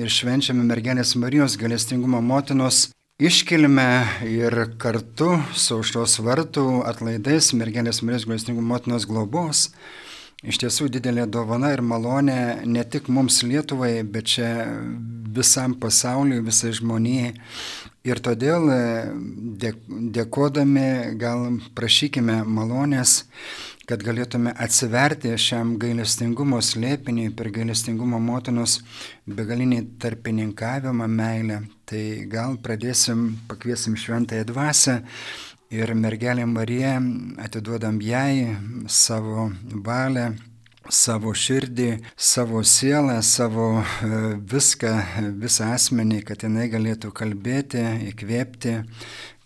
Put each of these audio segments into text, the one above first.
ir švenčiame mergelės Marijos galestingumo motinos iškilme ir kartu su aušros vartų atlaidais mergelės Marijos galestingumo motinos globos. Iš tiesų didelė dovana ir malonė ne tik mums Lietuvai, bet čia visam pasauliu, visai žmonijai. Ir todėl dėkodami gal prašykime malonės kad galėtume atsiverti šiam gailestingumo slėpiniui per gailestingumo motinos begalinį tarpininkavimą, meilę. Tai gal pradėsim, pakviesim šventąją dvasę ir mergelė Marija atiduodam jai savo valią savo širdį, savo sielą, savo e, viską, visą asmenį, kad jinai galėtų kalbėti, įkvėpti,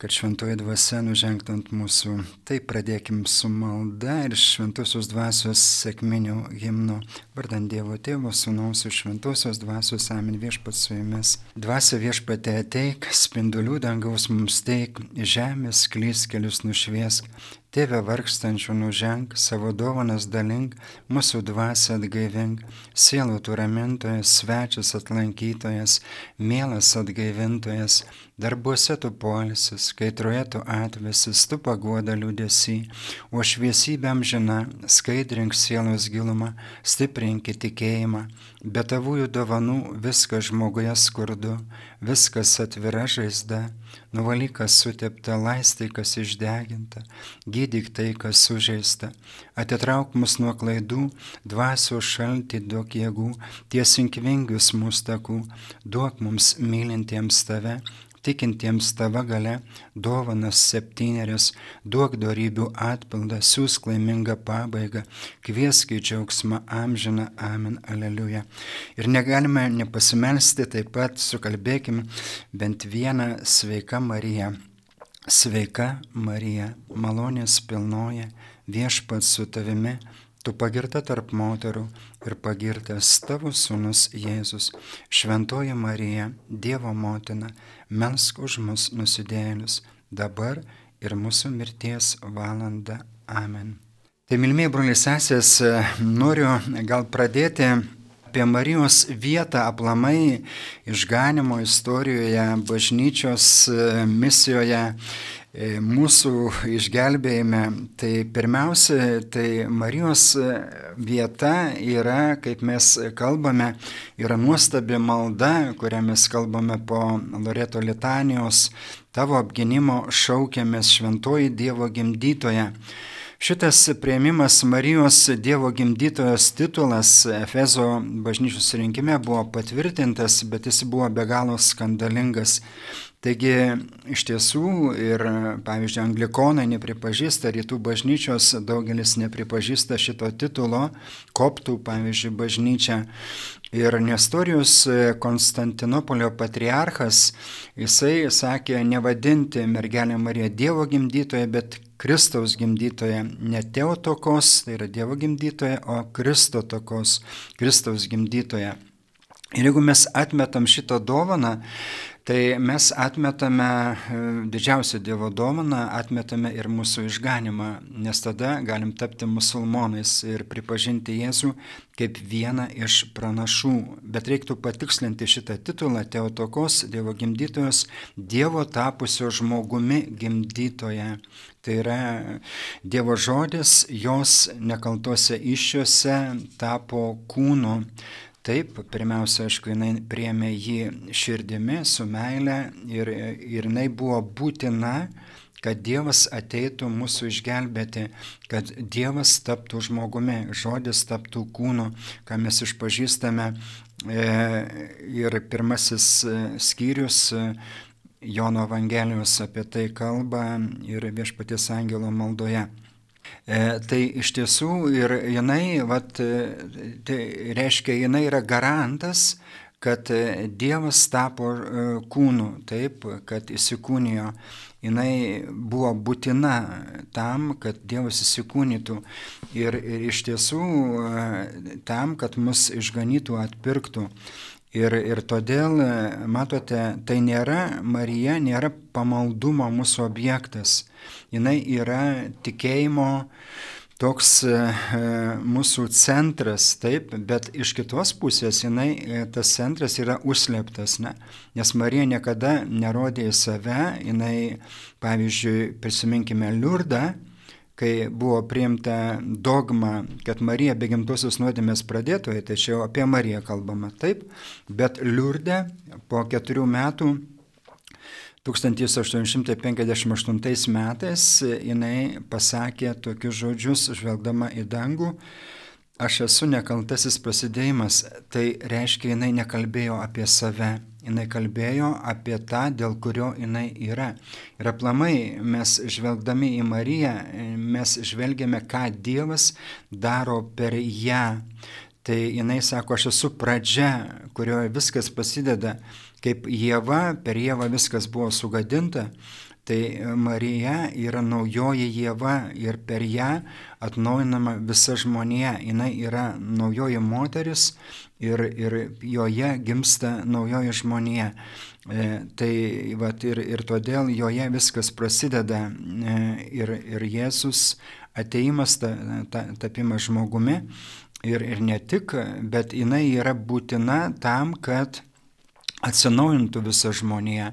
kad šventoji dvasia nužengtų ant mūsų. Tai pradėkim su malda ir šventosios dvasios sėkminių himnu. Vardant Dievo Tėvo, Sūnaus ir šventosios dvasios amin viešpat su jumis. Dvasia viešpatė ateik, spindulių dangaus mums teik, žemės klys kelius nušviesk. Tėve vargstančių nuženk, savo dovanas dalink, mūsų dvasę atgaivink, sielų tu ramintojas, svečias atlankytojas, mielas atgaivintojas, darbuose tu polisis, kaitroje tu atvesis, tu pagoda liūdėsi, o šviesybėm žina, skaidrink sielos gilumą, stiprink įtikėjimą, be tavųjų dovanų viskas žmoguje skurdu, viskas atvira žaizda nuvalyk, kas sutepta, laistai, kas išdeginta, gydyk tai, kas sužeista, atitrauk mus nuo klaidų, dvasio šalti duok jėgų, tiesink vingius mūsų takų, duok mums mylintiems tave, tikintiems tava gale, dovanas septynerias, duok darybių atpildą, siūsk laimingą pabaigą, kviesk į džiaugsmą amžiną, amen, aleliuja. Ir negalime nepasimelsti, taip pat sukalbėkim bent vieną sveiką Mariją. Sveika Marija, malonės pilnoje, viešpats su tavimi, tu pagirta tarp moterų ir pagirtas tavo sūnus Jėzus. Šventoji Marija, Dievo motina, melsk už mus nusidėlius, dabar ir mūsų mirties valanda. Amen. Tai, milmėjai broliai sesės, noriu gal pradėti apie Marijos vietą aplamai išganimo istorijoje, bažnyčios misijoje E, mūsų išgelbėjime, tai pirmiausia, tai Marijos vieta yra, kaip mes kalbame, yra nuostabi malda, kurią mes kalbame po Loreto litanijos, tavo apginimo šaukiamės šventoji Dievo gimdytoje. Šitas prieimimas Marijos Dievo gimdytojos titulas Efezo bažnyčios rinkime buvo patvirtintas, bet jis buvo be galo skandalingas. Taigi iš tiesų ir, pavyzdžiui, anglikonai nepripažįsta, rytų bažnyčios daugelis nepripažįsta šito titulo, koptų, pavyzdžiui, bažnyčia. Ir Nestorijus Konstantinopolio patriarchas, jisai sakė nevadinti mergelę Mariją Dievo gimdytoje, bet Kristaus gimdytoje, ne Teotokos, tai yra Dievo gimdytoje, o Kristotokos, Kristaus gimdytoje. Ir jeigu mes atmetam šitą dovaną, tai mes atmetame e, didžiausią Dievo dovaną, atmetame ir mūsų išganimą, nes tada galim tapti musulmonais ir pripažinti Jėzų kaip vieną iš pranašų. Bet reiktų patikslinti šitą titulą Teotokos, Dievo gimdytojos, Dievo tapusio žmogumi gimdytoje. Tai yra Dievo žodis, jos nekaltose iššiose tapo kūnu. Taip, pirmiausia, aišku, jinai priemė jį širdimi su meile ir, ir jinai buvo būtina, kad Dievas ateitų mūsų išgelbėti, kad Dievas taptų žmogumi, žodis taptų kūnu, ką mes išpažįstame. E, ir pirmasis e, skyrius e, Jono Evangelijos apie tai kalba ir viešpaties angelo maldoje. E, tai iš tiesų ir jinai, vat, e, tai reiškia, jinai yra garantas, kad e, Dievas tapo kūnu, taip, kad įsikūnijo. Jinai buvo būtina tam, kad Dievas įsikūnytų ir, ir iš tiesų tam, kad mus išganytų, atpirktų. Ir, ir todėl, matote, tai nėra, Marija nėra pamaldumo mūsų objektas jinai yra tikėjimo, toks e, mūsų centras, taip, bet iš kitos pusės jinai, tas centras yra užslėptas, ne? nes Marija niekada nerodė į save, jinai, pavyzdžiui, prisiminkime Liurdą, kai buvo priimta dogma, kad Marija be gimtosios nuodėmės pradėtoja, čia jau apie Mariją kalbama, taip, bet Liurdė po keturių metų 1858 metais jinai pasakė tokius žodžius, žvelgdama į dangų, aš esu nekaltasis prasidėjimas, tai reiškia jinai nekalbėjo apie save, jinai kalbėjo apie tą, dėl kurio jinai yra. Ir aplamai mes žvelgdami į Mariją, mes žvelgiame, ką Dievas daro per ją. Tai jinai sako, aš esu pradžia, kurioje viskas prasideda, kaip Jėva, per Jėvą viskas buvo sugadinta, Tai Marija yra naujoji Jėva ir per ją atnaujinama visa žmonija. Jis yra naujoji moteris ir, ir joje gimsta naujoji žmonija. E, tai vat, ir, ir todėl joje viskas prasideda e, ir, ir Jėzus ateimas, ta, ta, tapimas žmogumi. Ir, ir ne tik, bet jinai yra būtina tam, kad atsinaujintų visą žmoniją.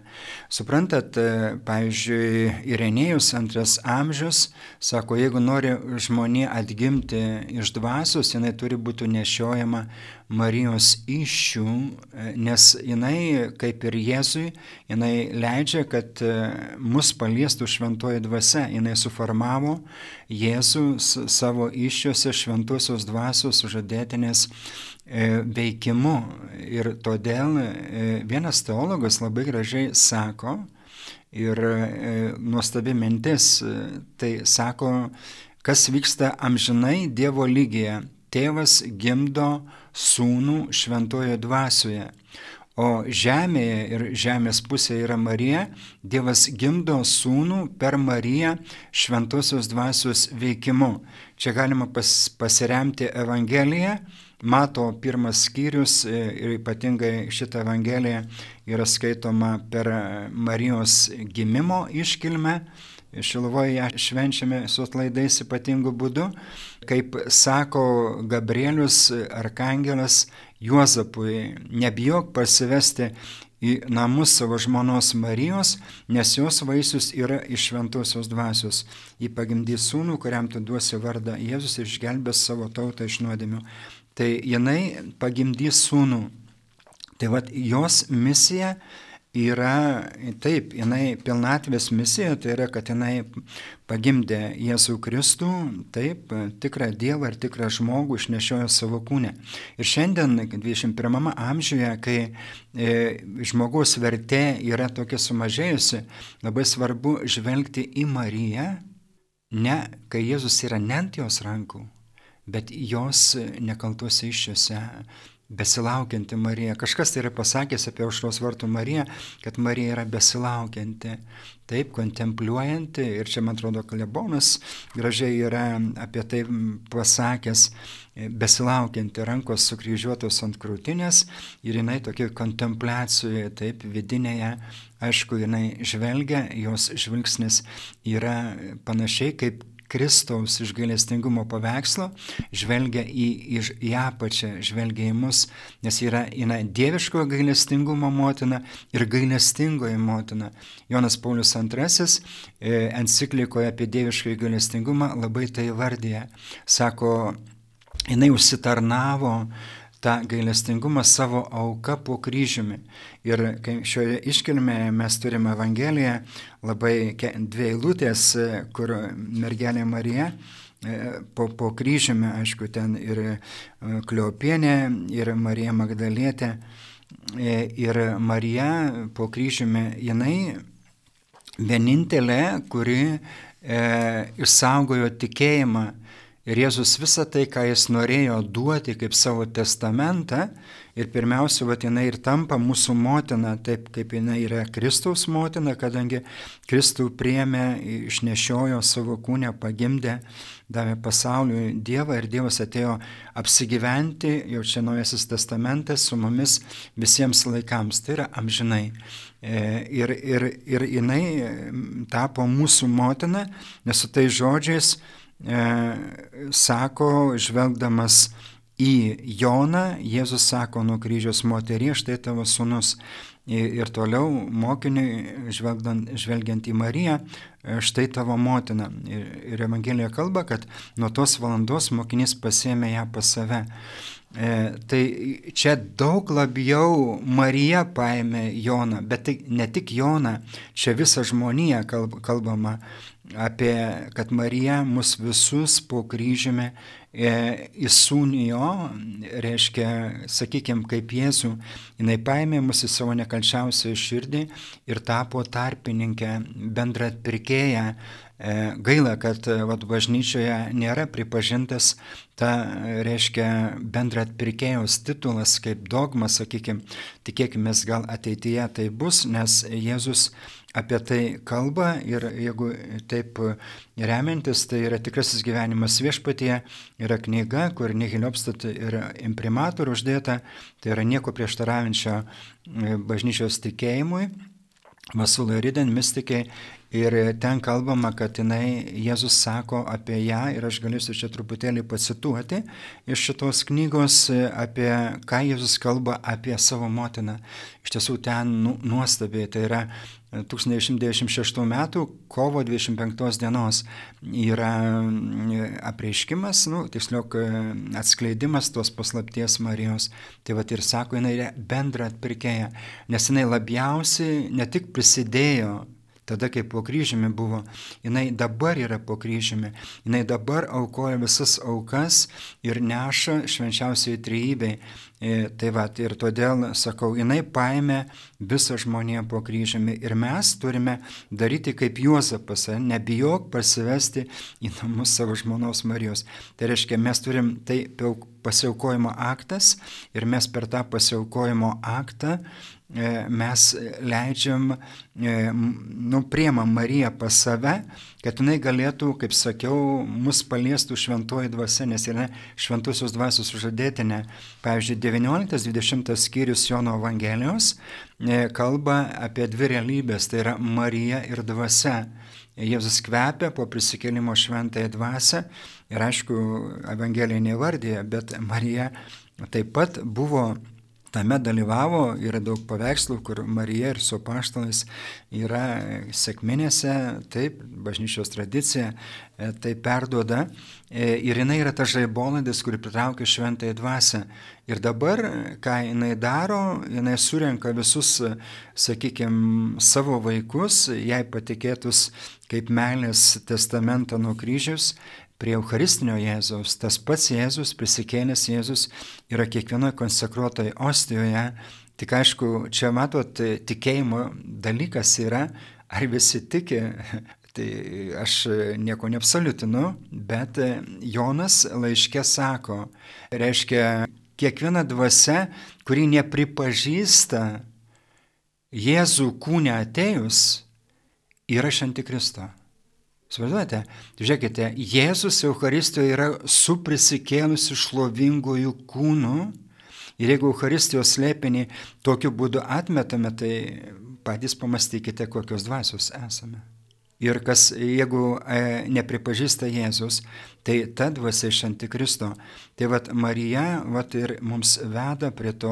Suprantat, e, pavyzdžiui, Irenėjus antras amžius sako, jeigu nori žmonė atgimti iš dvasios, jinai turi būti nešiojama Marijos iššių, e, nes jinai, kaip ir Jėzui, jinai leidžia, kad e, mus paliestų šventoji dvasia. Jinai suformavo Jėzų savo iššiuose šventosios dvasios žadėtinės veikimu. Ir todėl e, vienas teologas labai gražiai sako, ir e, nuostabi mintis, tai sako, kas vyksta amžinai Dievo lygyje. Tėvas gimdo sūnų šventojo dvasioje. O žemėje ir žemės pusėje yra Marija, Dievas gimdo sūnų per Mariją šventosios dvasios veikimu. Čia galima pas, pasiremti Evangeliją, Mato pirmas skyrius e, ir ypatingai šitą Evangeliją yra skaitoma per Marijos gimimo iškilmę. Šilovoje švenčiame su atlaidais ypatingu būdu, kaip sako Gabrielius Arkangelas Juozapui, nebijok pasivesti į namus savo žmonos Marijos, nes jos vaisius yra iš šventosios dvasios. Ji pagimdys sūnų, kuriam tu duosi vardą Jėzus ir išgelbės savo tautą iš nuodėmių tai jinai pagimdys sūnų. Tai vad jos misija yra, taip, jinai pilnatvės misija, tai yra, kad jinai pagimdė Jėzų Kristų, taip, tikrą Dievą ir tikrą žmogų išnešiojo savo kūnę. Ir šiandien, 21 amžiuje, kai e, žmogaus vertė yra tokia sumažėjusi, labai svarbu žvelgti į Mariją, ne kai Jėzus yra ne ant jos rankų, bet jos nekaltuose iššiose besilaukianti Marija. Kažkas tai yra pasakęs apie aušros vartų Mariją, kad Marija yra besilaukianti, taip, kontempliuojanti. Ir čia, man atrodo, Kalebonas gražiai yra apie tai pasakęs, besilaukianti rankos sukryžiuotos ant krūtinės ir jinai tokia kontempliacijoje, taip, vidinėje, aišku, jinai žvelgia, jos žvilgsnis yra panašiai kaip Kristaus iš gailestingumo paveikslo žvelgia į, į, į apačią, žvelgia į mus, nes yra, yra dieviškojo gailestingumo motina ir gailestingoji motina. Jonas Paulius II e, enciklikoje apie dieviškąjį gailestingumą labai tai vardė. Sako, jinai užsitarnavo tą gailestingumą savo auką po kryžiumi. Ir šioje iškilmėje mes turime Evangeliją labai dvi eilutės, kur mergelė Marija e, po, po kryžiumi, aišku, ten ir e, Kleopienė, ir Marija Magdalietė, e, ir Marija po kryžiumi, jinai vienintelė, kuri e, išsaugojo tikėjimą Ir Jėzus visą tai, ką jis norėjo duoti kaip savo testamentą, ir pirmiausia, va, jinai ir tampa mūsų motina, taip kaip jinai yra Kristaus motina, kadangi Kristų priemė, išnešiojo savo kūnę, pagimdė, davė pasauliui Dievą ir Dievas atėjo apsigyventi, jau čia naujasis testamentas, su mumis visiems laikams, tai yra amžinai. E, ir, ir, ir jinai tapo mūsų motina, nes su tais žodžiais sako, žvelgdamas į Joną, Jėzus sako nuo kryžiaus moterie, štai tavo sunus. Ir toliau mokiniui, žvelgiant į Mariją, štai tavo motina. Ir Evangelija kalba, kad nuo tos valandos mokinys pasėmė ją pas save. E, tai čia daug labiau Marija paėmė Joną, bet tai ne tik Joną, čia visa žmonija kalb, kalbama apie, kad Marija mus visus po kryžiumi E, įsūnijo, reiškia, sakykime, kaip Jėzų, jinai paėmė mus į savo nekalčiausią širdį ir tapo tarpininkę, bendrą pirkėją. E, gaila, kad vat, bažnyčioje nėra pripažintas ta, reiškia, bendrą atpirkėjos titulas kaip dogma, sakykime, tikėkime, gal ateityje tai bus, nes Jėzus apie tai kalba ir jeigu taip remiantis, tai yra tikrasis gyvenimas viešpatie, yra knyga, kur nihiliopstat ir imprimatorių uždėta, tai yra nieko prieštaraujančio e, bažnyčios tikėjimui. Vasulai Riden mystikai Ir ten kalbama, kad jinai, Jėzus sako apie ją ir aš galėsiu čia truputėlį pacituoti iš šitos knygos, apie ką Jėzus kalba apie savo motiną. Iš tiesų ten nu, nuostabiai, tai yra 1996 m. kovo 25 dienos yra apreiškimas, nu, tiksliau atskleidimas tos paslapties Marijos. Tai va ir sako, jinai yra bendra atpirkėja, nes jinai labiausiai ne tik prisidėjo tada, kai po kryžiumi buvo, jinai dabar yra po kryžiumi, jinai dabar aukoja visas aukas ir neša švenčiausiai trejybei. E, tai va, ir todėl sakau, jinai paėmė visą žmoniją po kryžiumi ir mes turime daryti kaip Juozapas, nebijok pasivesti į namus savo žmonos Marijos. Tai reiškia, mes turim tai pasiaukojimo aktas ir mes per tą pasiaukojimo aktą mes leidžiam, e, nu, priemam Mariją pas save, kad jinai galėtų, kaip sakiau, mus paliestų šventoji dvasia, nes yra šventosios dvasios užadėtinė. Pavyzdžiui, 19-20 skyrius Jono Evangelijos e, kalba apie dvi realybės, tai yra Marija ir dvasia. Jėzus kvepia po prisikėlimo šventąją dvasę ir aišku, Evangelija nevardėja, bet Marija taip pat buvo tame dalyvavo, yra daug paveikslų, kur Marija ir su paštalais yra sėkminėse, taip, bažnyčios tradicija e, tai perduoda e, ir jinai yra ta žaiboladis, kuri pritraukia šventąją dvasę. Ir dabar, ką jinai daro, jinai surenka visus, sakykime, savo vaikus, jai patikėtus kaip meilės testamentą nuo kryžius prie Eucharistinio Jėzaus, tas pats Jėzus, prisikėlęs Jėzus yra kiekvienoje konsekruotoje ostijoje. Tik aišku, čia matot, tikėjimo dalykas yra, ar visi tiki, tai aš nieko neabsoliutinu, bet Jonas laiškė sako, reiškia, kiekviena dvasia, kuri nepripažįsta Jėzų kūnę atėjus, yra šantikristo. Suvaizduojate, žiūrėkite, Jėzus Eucharistijoje yra su prisikėlusiu šlovingųjų kūnu ir jeigu Eucharistijos slėpinį tokiu būdu atmetame, tai patys pamastykite, kokios dvasios esame. Ir kas, jeigu e, nepripažįsta Jėzus, tai ta dvasia iš Antikristo. Tai vad Marija vat, ir mums veda prie to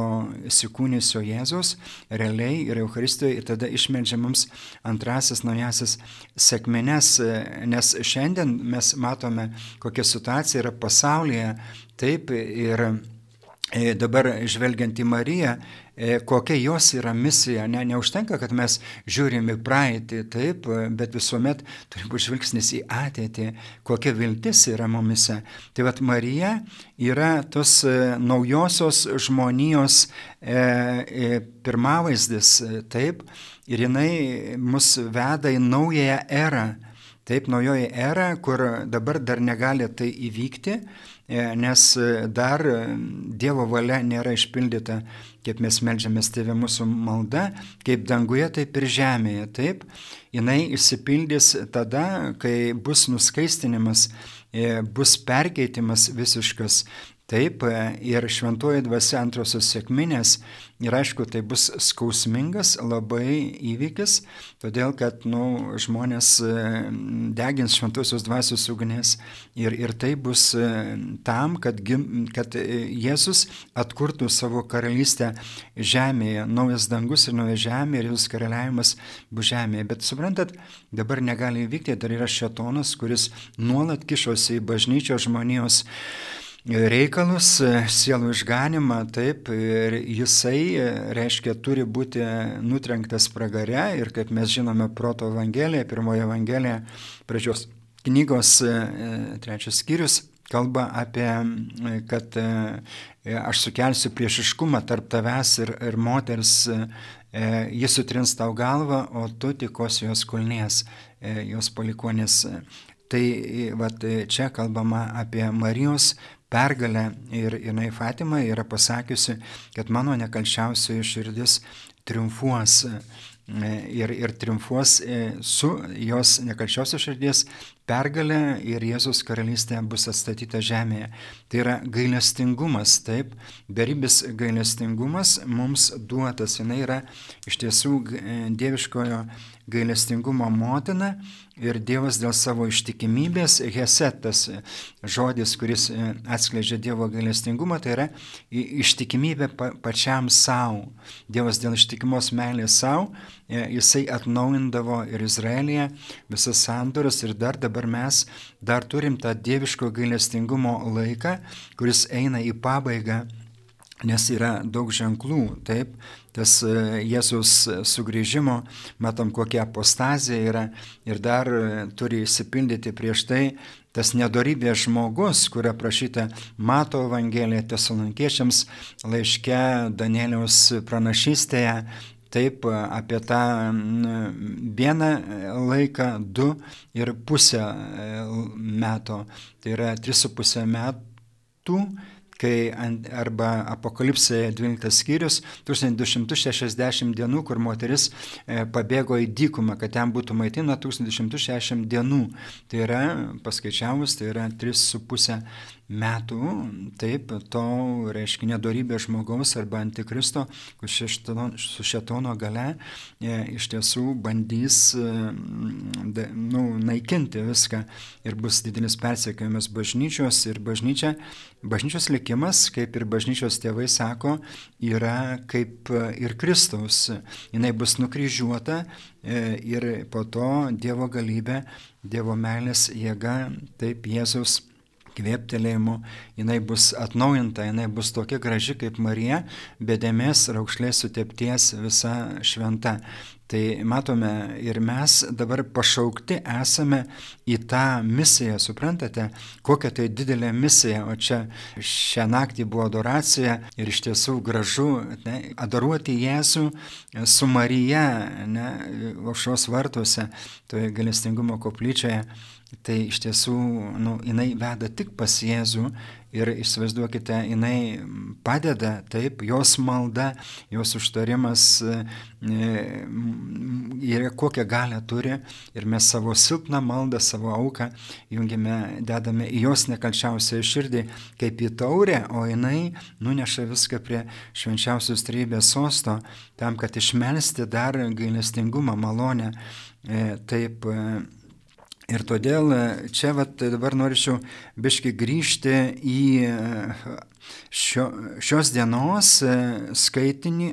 įsikūnysio Jėzus, realiai ir Eucharistijoje, ir tada išmeldžia mums antrasis naujasis sėkmenes, nes šiandien mes matome, kokia situacija yra pasaulyje, taip ir e, dabar žvelgiant į Mariją, E, kokia jos yra misija. Ne, neužtenka, kad mes žiūrim į praeitį, taip, bet visuomet turi būti žvilgsnis į ateitį, kokia viltis yra mumise. Tai vad Marija yra tos e, naujosios žmonijos e, e, pirmavaizdis, taip, ir jinai mus veda į naująją erą. Taip, naujoji era, kur dabar dar negali tai įvykti, nes dar Dievo valia nėra išpildyta kaip mes melžiamės tėvė mūsų malda, kaip danguje, taip ir žemėje. Taip, jinai išsipildys tada, kai bus nuskaistinimas, e, bus perkeitimas visiškas. Taip, ir šventuoji dvasia antrosios sėkminės ir aišku, tai bus skausmingas labai įvykis, todėl kad nu, žmonės e, degins šventosios dvasios ugnis ir, ir tai bus e, tam, kad, kad Jėzus atkurtų savo karalystę žemėje, naujas dangus ir nauja žemė ir Jėzus karaliavimas bus žemėje. Bet suprantat, dabar negali įvykti, dar yra šetonas, kuris nuolat kišosi į bažnyčios žmonijos reikalus, sielų išganimą, taip, ir jisai, reiškia, turi būti nutrenktas pragare ir kaip mes žinome, proto evangelija, pirmoji evangelija, pradžios knygos trečias skyrius kalba apie, kad aš sukelsiu priešiškumą tarp tavęs ir, ir moters, jis sutrins tau galvą, o tu tikos jos kulnės, jos palikonės. Tai vat, čia kalbama apie Marijos pergalę ir jinai Fatima yra pasakiusi, kad mano nekalčiausioji širdis triumfuos e, ir, ir triumfuos e, su jos nekalčiausios širdies pergalė ir Jėzus karalystė bus atstatyta žemėje. Tai yra gailestingumas, taip, beribis gailestingumas mums duotas, jinai yra iš tiesų dieviškojo gailestingumo motina ir Dievas dėl savo ištikimybės, hesetas žodis, kuris e, atskleidžia Dievo gailestingumą, tai yra ištikimybė pačiam savo. Dievas dėl ištikimos meilės savo, e, jisai atnaujindavo ir Izraelyje visas sandoras ir dar dabar mes dar turim tą dieviško gailestingumo laiką, kuris eina į pabaigą nes yra daug ženklų, taip, tas e, Jėzus sugrįžimo, matom, kokia apostazija yra ir dar e, turi įsipildyti prieš tai tas nedorybės žmogus, kurio prašyta Mato Evangelija tesalonkiečiams laiške Danieliaus pranašystėje, taip apie tą vieną laiką, du ir pusę e, metų, tai yra tris su pusę metų kai arba apokalipsėje 12 skyrius 1260 dienų, kur moteris e, pabėgo į dykumą, kad ten būtų maitina 1260 dienų. Tai yra, paskaičiavus, tai yra 3,5 metų, taip, to reiškia nedorybė žmogaus arba antikristo, su šetono gale e, iš tiesų bandys e, nu, naikinti viską ir bus didelis persekiojimas bažnyčios ir bažnyčia, bažnyčios likimas, kaip ir bažnyčios tėvai sako, yra kaip ir Kristaus. Jis bus nukryžiuota e, ir po to Dievo galybė, Dievo meilės jėga, taip Jėzus kvėptelėjimu, jinai bus atnaujinta, jinai bus tokia graži kaip Marija, bedėmės raukšlės sutepties visa šventa. Tai matome ir mes dabar pašaukti esame į tą misiją, suprantate, kokia tai didelė misija, o čia šią naktį buvo adoracija ir iš tiesų gražu ne, adoruoti Jėzų su Marija, ne, aušros vartuose, toje galestingumo koplyčioje tai iš tiesų nu, jinai veda tik pas Jėzų ir įsivaizduokite, jinai padeda, taip, jos malda, jos užtarimas yra e, kokią galę turi ir mes savo silpną maldą, savo auką jungiame, dedame į jos nekalčiausią širdį kaip į taurę, o jinai nuneša viską prie švenčiausios trybės sosto tam, kad išmelsti dar gailestingumą, malonę. E, taip, e, Ir todėl e, čia vat, dabar norėčiau biški grįžti į e, šio, šios dienos e, skaitinį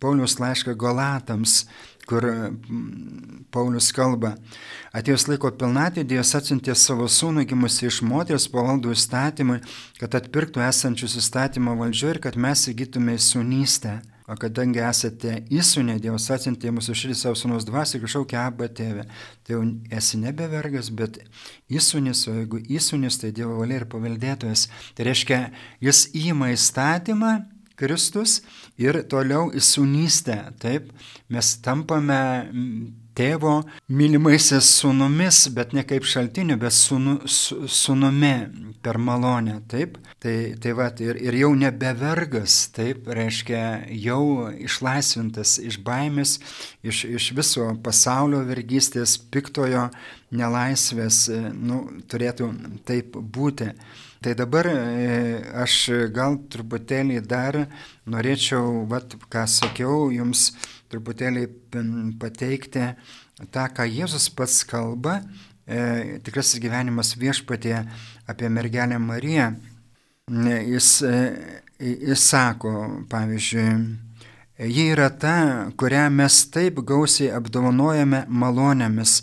Paulius laišką Golatams, kur Paulius kalba. Atėjus laiko pilnatį, Dievas atsiuntė savo sūnų gimusi iš moters pavaldų įstatymui, kad atpirktų esančius įstatymo valdžio ir kad mes įgytume sūnystę. O kadangi esate įsūnė, Dievas atsintė mūsų širdį savo sūnus dvasį, kažkokia abba tėvė. Tai jau esi nebevergas, bet įsūnis, o jeigu įsūnis, tai Dievo valia ir paveldėtojas. Tai reiškia, jis įima įstatymą, Kristus ir toliau įsūnystę. Taip, mes tampame tėvo mylimaisiais sunumis, bet ne kaip šaltiniu, bet sunu, su, sunumi per malonę, taip. Tai, tai va, ir, ir jau nebevergas, taip, reiškia, jau išlaisvintas iš baimės, iš, iš viso pasaulio vergystės, piktojo nelaisvės, nu, turėtų taip būti. Tai dabar aš gal truputėlį dar norėčiau, vat, ką sakiau, jums truputėlį pateikti tą, ką Jėzus pats kalba, e, tikrasis gyvenimas viešpatė apie mergelę Mariją. Jis, e, jis sako, pavyzdžiui, ji yra ta, kurią mes taip gausiai apdovanojame malonėmis.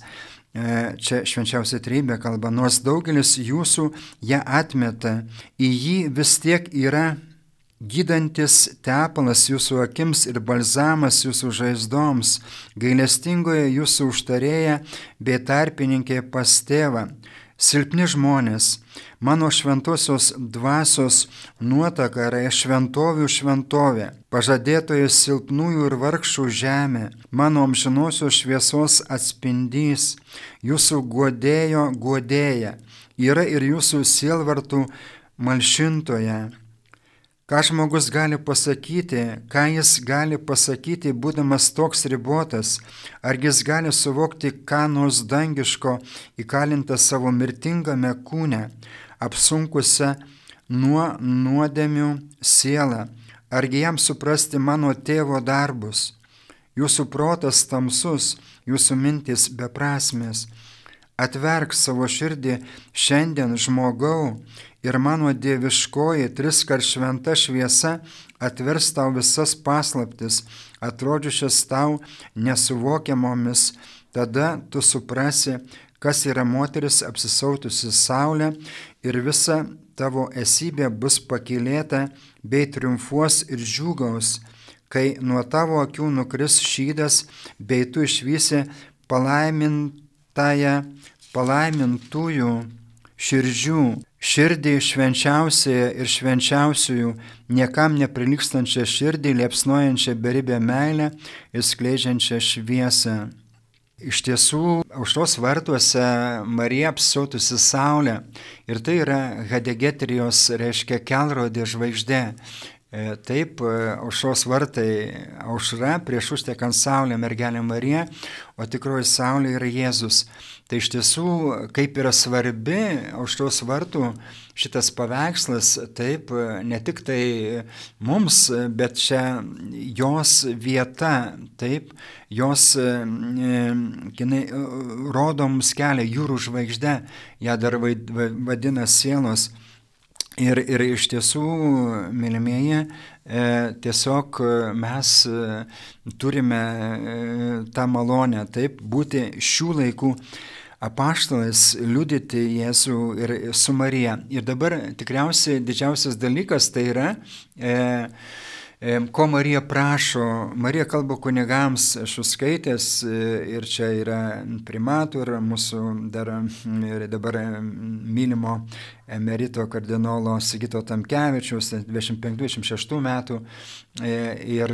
E, čia švenčiausia trybė kalba, nors daugelis jūsų ją atmeta, į jį vis tiek yra gydantis tepalas jūsų akims ir balzamas jūsų žaizdoms, gailestingoje jūsų užtarėja bei tarpininkė pas tėvą. Silpni žmonės, mano šventosios dvasios nuotaka yra šventovių šventovė, pažadėtojas silpnųjų ir vargšų žemė, mano amžinosios šviesos atspindys, jūsų godėjo godėja, yra ir jūsų sielvartų malšintoje Ką žmogus gali pasakyti, ką jis gali pasakyti, būdamas toks ribotas, ar jis gali suvokti, ką nors dangiško įkalinta savo mirtingame kūne, apsunkusią nuo nuodėmių sielą, argi jam suprasti mano tėvo darbus. Jūsų protas tamsus, jūsų mintis beprasmės. Atverk savo širdį šiandien žmogau ir mano dieviškoji triskart šventa šviesa atvers tau visas paslaptis, atrodžiusias tau nesuvokiamomis, tada tu suprasi, kas yra moteris apsisautusi saulė ir visa tavo esybė bus pakilėta bei triumfuos ir džiūgaus, kai nuo tavo akių nukris šydas, bei tu išvysi palaimintąją, palaimintųjų širdžių širdį švenčiausiąją ir švenčiausiųjų, niekam neprilykstančią širdį, liepsnojančią beribę meilę ir skleidžiančią šviesą. Iš tiesų, auštos vartuose Marija apsautusi saulę ir tai yra Hadegetrijos, reiškia kelrodė žvaigždė. E, taip, e, aušos vartai aušra, prieš užtekant saulę mergelė Marija, o tikroji saulė yra Jėzus. Tai iš tiesų, kaip yra svarbi auštos vartų šitas paveikslas, taip, ne tik tai mums, bet čia jos vieta, taip, jos, jinai rodo mums kelią jūrų žvaigždė, ją dar vadina sielos. Ir, ir iš tiesų, mylimieji, e, tiesiog mes turime e, tą malonę, taip, būti šių laikų apaštalas liudyti Jėzų ir su Marija. Ir dabar tikriausiai didžiausias dalykas tai yra, e, e, ko Marija prašo. Marija kalba kunigams, aš skaitęs e, ir čia yra primatų ir mūsų dar ir dabar mylimo emerito kardinolo Sigito Tamkevičius 25-26 metų e, ir,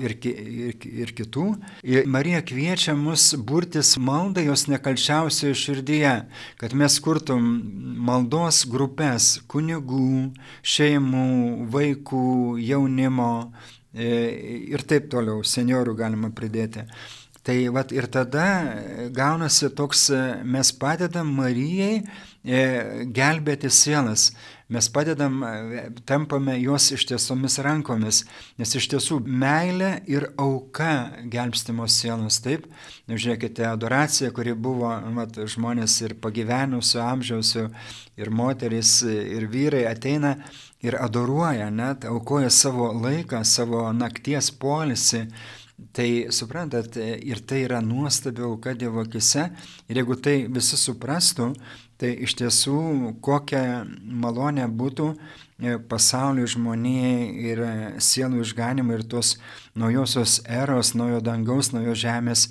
ir, ir, ir kitų. Ir Marija kviečia mus burtis maldą jos nekalčiausioje širdyje, kad mes kurtum maldos grupės kunigų, šeimų, vaikų, jaunimo e, ir taip toliau, seniorų galima pridėti. Tai vat, ir tada gaunasi toks, mes padedam Marijai E, gelbėti sielas. Mes padedam, e, tampame juos ištiesomis rankomis, nes iš tiesų meilė ir auka gelbstimo sielos. Taip, nu, žiūrėkite, adoracija, kuri buvo mat, žmonės ir pagyvenusių amžiausių, ir moterys, ir vyrai ateina ir adoruoja, net aukoja savo laiką, savo nakties polisį. Tai suprantat, ir tai yra nuostabi auka Dievo akise. Ir jeigu tai visi suprastų, Tai iš tiesų kokia malonė būtų e, pasaulio žmonijai ir e, sielų išganimui ir tos naujosios eros, naujo dangaus, naujo žemės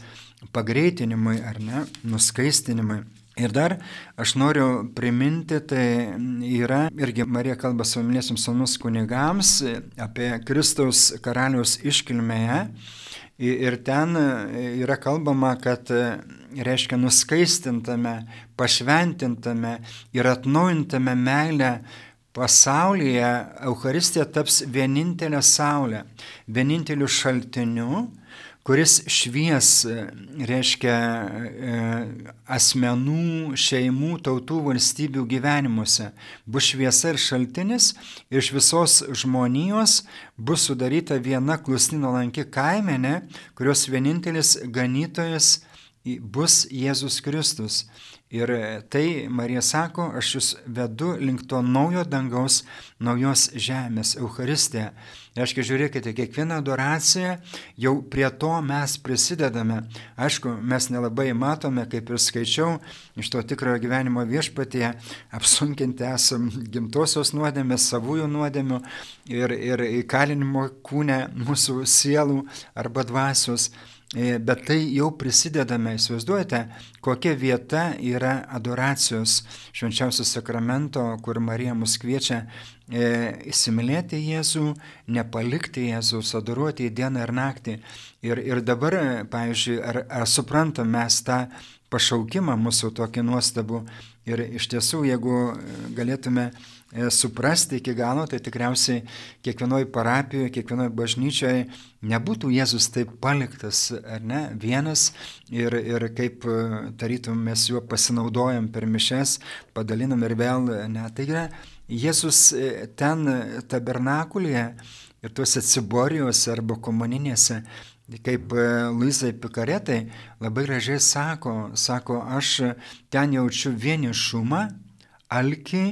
pagreitinimui ar ne, nuskaistinimui. Ir dar aš noriu priminti, tai yra irgi Marija kalba savimiliesiams sonus kunigams apie Kristaus karaliaus iškilmėje. Ir ten yra kalbama, kad reiškia nuskaistintame, pašventintame ir atnaujintame meilę pasaulyje Euharistija taps vienintelė saulė, vieninteliu šaltiniu, kuris švies, reiškia, asmenų, šeimų, tautų, valstybių gyvenimuose. Bus šviesa ir šaltinis, iš visos žmonijos bus sudaryta viena klusnino lanki kaimenė, kurios vienintelis ganytojas bus Jėzus Kristus. Ir tai Marija sako, aš jūs vedu link to naujo dangaus, naujos žemės, Euharistė. Reiškia, žiūrėkite, kiekvieną adoraciją jau prie to mes prisidedame. Aišku, mes nelabai matome, kaip ir skaičiau, iš to tikrojo gyvenimo viešpatie apsunkinti esam gimtosios nuodėmės, savųjų nuodėmių ir, ir įkalinimo kūne mūsų sielų arba dvasios. E, bet tai jau prisidedame, įsivaizduojate, kokia vieta yra adoracijos švenčiausio sakramento, kur Marija mus kviečia e, įsimylėti Jėzų, nepalikti Jėzus, adoruoti į dieną ir naktį. Ir, ir dabar, pavyzdžiui, ar, ar suprantam mes tą pašaukimą mūsų tokį nuostabų ir iš tiesų, jeigu galėtume suprasti iki galo, tai tikriausiai kiekvienoje parapijoje, kiekvienoje bažnyčioje nebūtų Jėzus taip paliktas, ar ne, vienas ir, ir kaip e, tarytum mes juo pasinaudojam per mišes, padalinam ir vėl, ne, tai yra Jėzus e, ten tabernakulėje ir tuose ciborijose arba komuninėse kaip Luizai Pikaretai labai gražiai sako, sako, aš ten jaučiu vienišumą, alkį,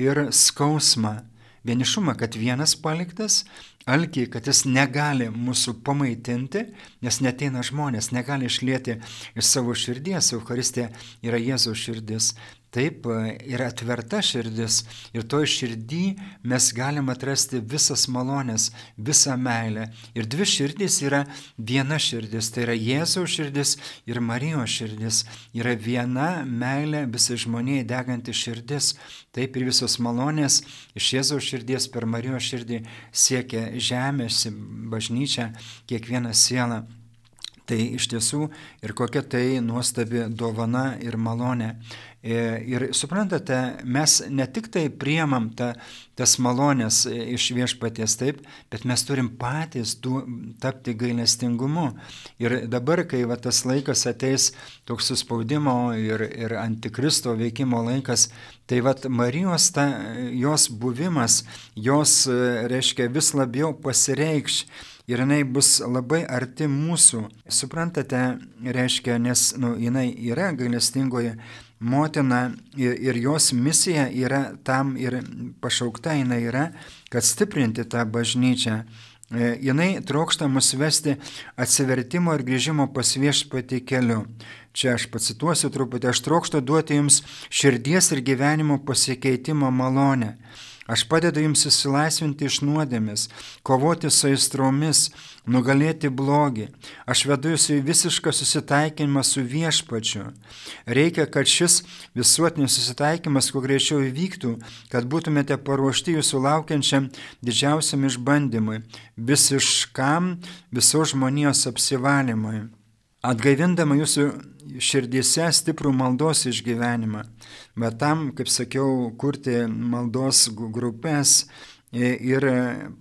ir skausmą. Vienišumą, kad vienas paliktas, alkį, kad jis negali mūsų pamaitinti, nes neteina žmonės, negali išlėti iš savo širdies, Euharistija yra Jėzaus širdis. Taip yra atverta širdis ir toj širdį mes galim atrasti visas malonės, visą meilę. Ir dvi širdys yra viena širdis, tai yra Jėzaus širdis ir Marijos širdis. Yra viena meilė visai žmonijai deganti širdis. Taip ir visos malonės iš Jėzaus širdies per Marijos širdį siekia žemės, bažnyčia, kiekvieną sielą. Tai iš tiesų ir kokia tai nuostabi dovana ir malonė. E, ir suprantate, mes ne tik tai priemam ta, tas malonės iš viešpaties taip, bet mes turim patys du, tapti gailestingumu. Ir dabar, kai va, tas laikas ateis toks suspaudimo ir, ir antikristo veikimo laikas, tai va Marijos ta, jos buvimas, jos, reiškia, vis labiau pasireikš ir jinai bus labai arti mūsų. Suprantate, reiškia, nes nu, jinai yra gailestingoji motina ir, ir jos misija yra tam ir pašaukta jinai yra, kad stiprinti tą bažnyčią. E, jinai trokšta mus vesti atsivertimo ir grįžimo pas viešpatį keliu. Čia aš pacituosiu truputį, aš trokštu duoti jums širdies ir gyvenimo pasikeitimo malonę Aš padedu jums įsilaisvinti iš nuodėmės, kovoti su aistromis, nugalėti blogį. Aš vedu jūs į visišką susitaikymą su viešpačiu. Reikia, kad šis visuotinis susitaikymas kuo greičiau įvyktų, kad būtumėte paruošti jūsų laukiančiam didžiausiam išbandymui, visiškam visos žmonijos apsivalymui atgaivindama jūsų širdyse stiprų maldos išgyvenimą. Bet tam, kaip sakiau, kurti maldos grupės ir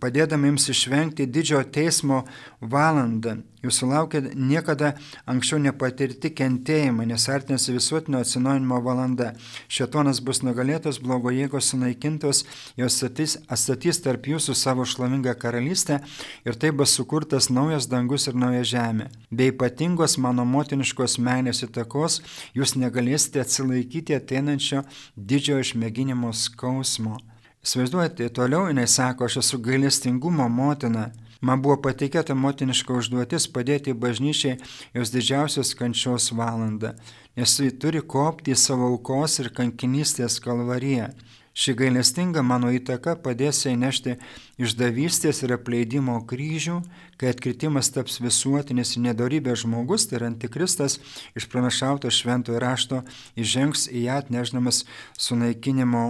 padėdami jums išvengti didžiojo teismo valandą. Jūsų laukia niekada anksčiau nepatirti kentėjimai, nes artinasi visuotinio atsinaujinimo valanda. Šetonas bus nugalėtas, blogo jėgos sunaikintos, jos statys, atstatys tarp jūsų savo šlovingą karalystę ir tai bus sukurtas naujas dangus ir nauja žemė. Be ypatingos mano motiniškos meilės įtakos jūs negalėsite atsilaikyti ateinančio didžiojo išmėginimo skausmo. Įsivaizduojate, toliau jinai sako, aš esu gailestingumo motina. Man buvo patikėta motiniška užduotis padėti bažnyčiai jos didžiausios kančios valandą, nes ji turi kopti į savo aukos ir kankinystės kalvariją. Ši gailestinga mano įtaka padės jai nešti išdavystės ir apleidimo kryžių, kai atkritimas taps visuotinis ir nedarybė žmogus, tai yra antikristas, išpranašauto šventojo rašto, įžengs į ją atneždamas sunaikinimo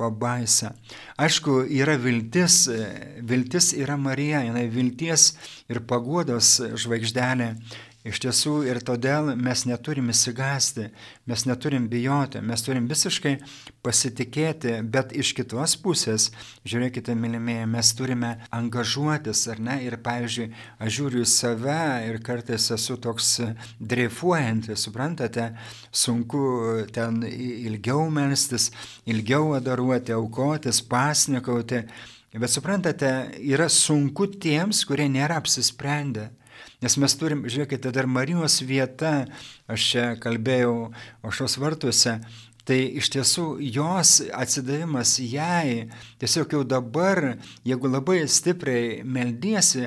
pabaisą. Aišku, yra viltis, viltis yra Marija, jinai vilties ir paguodos žvaigždelė Iš tiesų ir todėl mes neturim įsigasti, mes neturim bijoti, mes turim visiškai pasitikėti, bet iš kitos pusės, žiūrėkite, mylimieji, mes turime angažuotis, ar ne? Ir pavyzdžiui, aš žiūriu į save ir kartais esu toks dreifuojantis, suprantate, sunku ten ilgiau melstis, ilgiau adaruoti, aukotis, pasnikauti. Bet suprantate, yra sunku tiems, kurie nėra apsisprendę. Nes mes turim, žiūrėkite, dar Marijos vieta, aš čia kalbėjau ošos vartuose, Tai iš tiesų jos atsidavimas jai, tiesiog jau dabar, jeigu labai stipriai meldysi,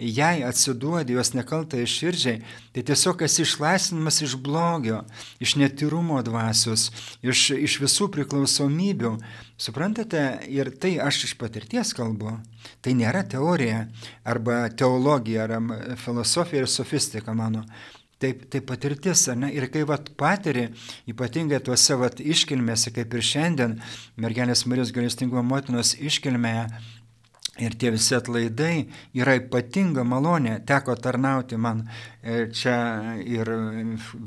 jai atsiduodi jos nekaltai širdžiai, tai tiesiog esi išlaisvinamas iš blogio, iš netyrumo dvasios, iš, iš visų priklausomybių. Suprantate, ir tai aš iš patirties kalbu. Tai nėra teorija arba teologija ar filosofija ir sofistika mano. Taip, tai patirtis, ne? Ir kai vat patiri, ypatingai tuose vat iškilmėse, kaip ir šiandien, mergelės Marijos galestingumo motinos iškilmėje, Ir tie visi atlaidai yra ypatinga malonė. Teko tarnauti man e, čia ir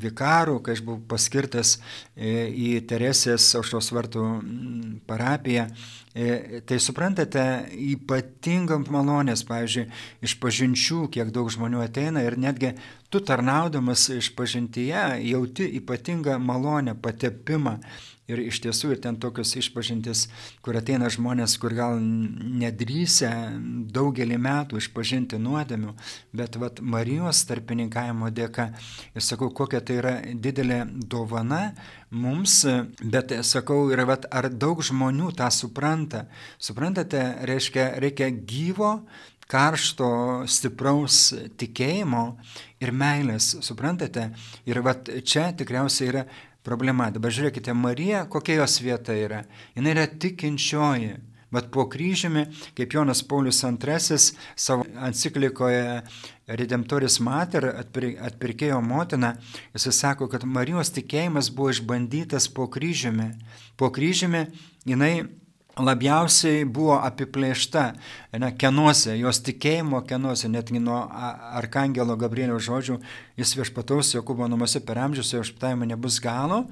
vikarų, kai aš buvau paskirtas e, į Teresės auštos vartų parapiją. E, tai suprantate, ypatingam malonės, pavyzdžiui, iš pažinčių, kiek daug žmonių ateina ir netgi tu tarnaudamas iš pažintyje jauti ypatingą malonę, patepimą Ir iš tiesų ir ten tokios išpažintis, kur ateina žmonės, kur gal nedrįsia daugelį metų išpažinti nuodėmių, bet vat, Marijos tarpininkavimo dėka, ir sakau, kokia tai yra didelė dovana mums, bet sakau, ir vat, ar daug žmonių tą supranta. Suprantate, reiškia, reikia gyvo, karšto, stipraus tikėjimo ir meilės, suprantate? Ir vat, čia tikriausiai yra problema. Dabar žiūrėkite, Marija, kokia jos vieta yra? Jis yra tikinčioji. Bet po kryžiumi, kaip Jonas Paulius II savo enciklikoje Redemptoris Mater atpirkėjo motina, jis sako, kad Marijos tikėjimas buvo išbandytas po kryžiumi. Po kryžiumi jinai labiausiai buvo apiplėšta ne, kenuose, jos tikėjimo kenuose, netgi nuo Arkangelo Gabrielio žodžių, jis viešpataus Jokūbo namuose per amžius, jo viešpatavimo nebus galo,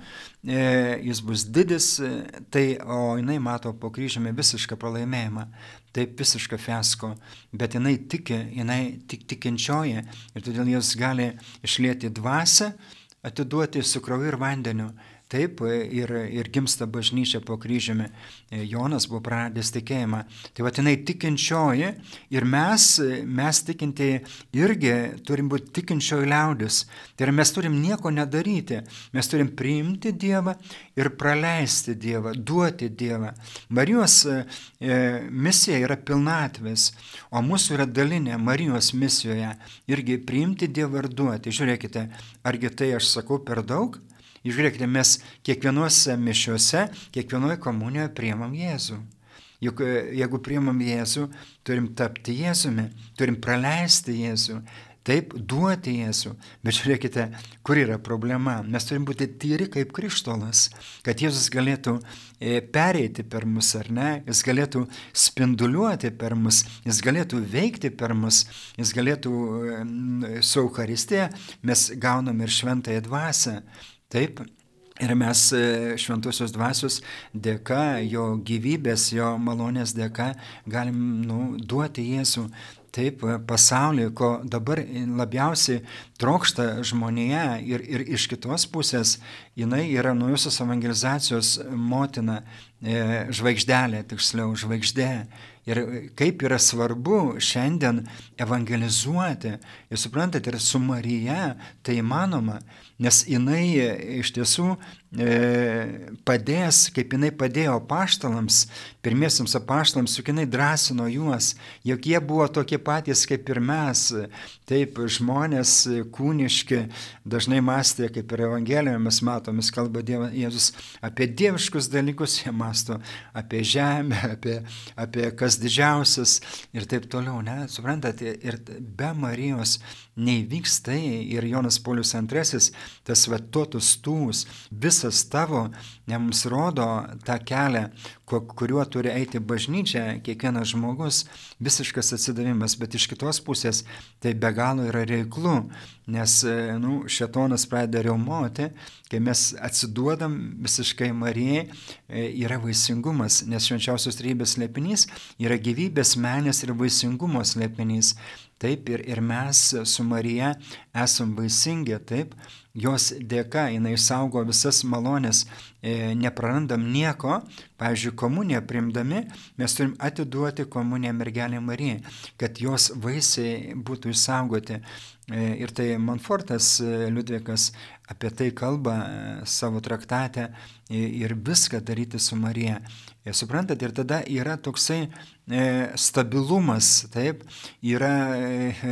e, jis bus didis, e, tai, o jinai mato po kryžiumi visišką pralaimėjimą. Taip visišką fiasko, bet jinai tiki, jinai tik tikinčioji ir todėl jis gali išlėti dvasę, atiduoti su krauju ir vandeniu Taip ir, ir gimsta bažnyčia po kryžiumi. Jonas buvo praradęs tikėjimą. Tai vadinai tikinčioji ir mes, mes tikintieji irgi turim būti tikinčioji liaudis. Tai yra mes turim nieko nedaryti. Mes turim priimti Dievą ir praleisti Dievą, duoti Dievą. Marijos e, misija yra pilnatvės, o mūsų yra dalinė Marijos misijoje irgi priimti Dievą ir duoti. Žiūrėkite, argi tai aš sakau per daug? Žiūrėkite, mes kiekvienuose mišiuose, kiekvienoje komunijoje priemam Jėzų. Juk e, jeigu priemam Jėzų, turim tapti Jėzumi, turim praleisti Jėzų, taip duoti Jėzų. Bet žiūrėkite, kur yra problema. Mes turim būti tyri kaip krištolas, kad Jėzus galėtų e, pereiti per mus ar ne, jis galėtų spinduliuoti per mus, jis galėtų veikti per mus, jis galėtų su Euharistėje mes gaunam ir šventąją dvasę. Taip, Ir mes e, šventosios dvasios dėka, jo gyvybės, jo malonės dėka galim nu, duoti Jėzų taip pasaulį, ko dabar labiausiai trokšta žmonėje ir, ir iš kitos pusės jinai yra naujosios evangelizacijos motina, e, žvaigždelė, tiksliau, žvaigždė. Ir kaip yra svarbu šiandien evangelizuoti. Jūs suprantate, ir su Marija tai įmanoma, nes jinai iš tiesų E, padės, kaip jinai padėjo paštalams, pirmiesiams apaštalams, juk jinai drąsino juos, jog jie buvo tokie patys kaip ir mes. Taip, žmonės kūniški dažnai mąstė, kaip ir Evangelijoje mes matome, kalba Dievas, Jėzus apie dieviškus dalykus, jie masto apie žemę, apie, apie pats didžiausias ir taip toliau, ne, suprantate, ir be Marijos neįvyks tai ir Jonas Paulius II, tas vatotus tūs, visas tavo, ne mums rodo tą kelią, kuriuo turi eiti bažnyčia, kiekvienas žmogus, visiškas atsidavimas, bet iš kitos pusės tai be galo yra reiklu, nes nu, šetonas pradeda reumuoti, kai mes atsiduodam visiškai Marijai, e, yra vaisingumas, nes švenčiausios trybės slėpinys yra gyvybės, menės ir vaisingumo slėpinys. Taip ir, ir mes su Marija esam vaisingi, taip, jos dėka jinai saugo visas malonės, e, neprarandam nieko, pavyzdžiui, komuniją primdami, mes turim atiduoti komuniją mergelė Marijai, kad jos vaisiai būtų išsaugoti. E, ir tai Manfortas e, Liudvikas apie tai kalba e, savo traktate ir viską daryti su Marija. Suprantat, ir tada yra toksai stabilumas, taip, yra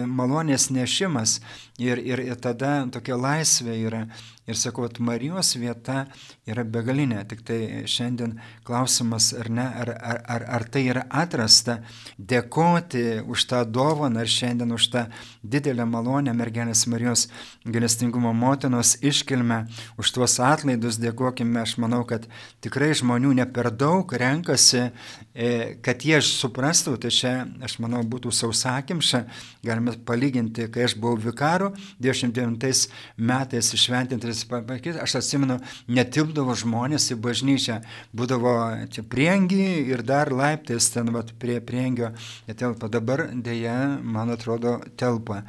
malonės nešimas ir, ir, ir tada tokia laisvė yra. Ir sakau, Marijos vieta yra begalinė. Tik tai šiandien klausimas, ar ne, ar, ar, ar, ar tai yra atrasta, dėkoti už tą dovaną, ar šiandien už tą didelę malonę mergelės Marijos galestingumo motinos iškilmę, už tuos atlaidus dėkojime. Aš manau, kad tikrai žmonių ne per daug renkasi, e, kad jie suprastų, tai čia, aš manau, būtų sausakimša, galime palyginti, kai aš buvau vikaru 29 metais išventintas aš atsimenu, netilpdavo žmonės į bažnyčią, būdavo čia priengi ir dar laiptais ten vat, prie priengio netelpa. Dabar dėja, man atrodo, telpa.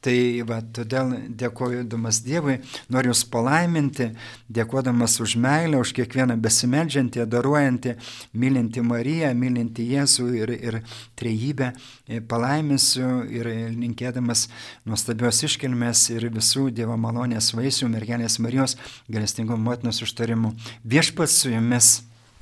Tai va, todėl dėkojudamas Dievui, noriu Jūs palaiminti, dėkodamas už meilę, už kiekvieną besimeldžiantį, adoruojantį, mylinti Mariją, mylinti Jėzų ir, ir trejybę, e, palaiminsiu ir linkėdamas nuostabios iškilmės ir visų Dievo malonės vaisių, mergelės Marijos, galestingumo motinos užtarimų. Viešpats su Jumis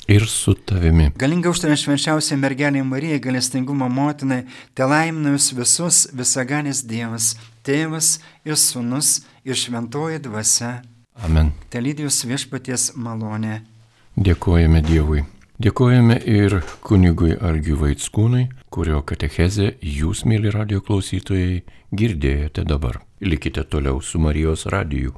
ir su tavimi. Galinga užtarė švenčiausiai mergeliai Marijai, galestingumo motinai, te laimina jūs visus visaganis Dievas, Tėvas ir Sūnus ir Šventoji Dvasia. Amen. Te lydijus viešpaties malonė. Dėkojame Dievui. Dėkojame ir kunigui Argiu Vaitskūnui, kurio katechezę jūs, mėly radio klausytojai, girdėjote dabar. Likite toliau su Marijos radiju.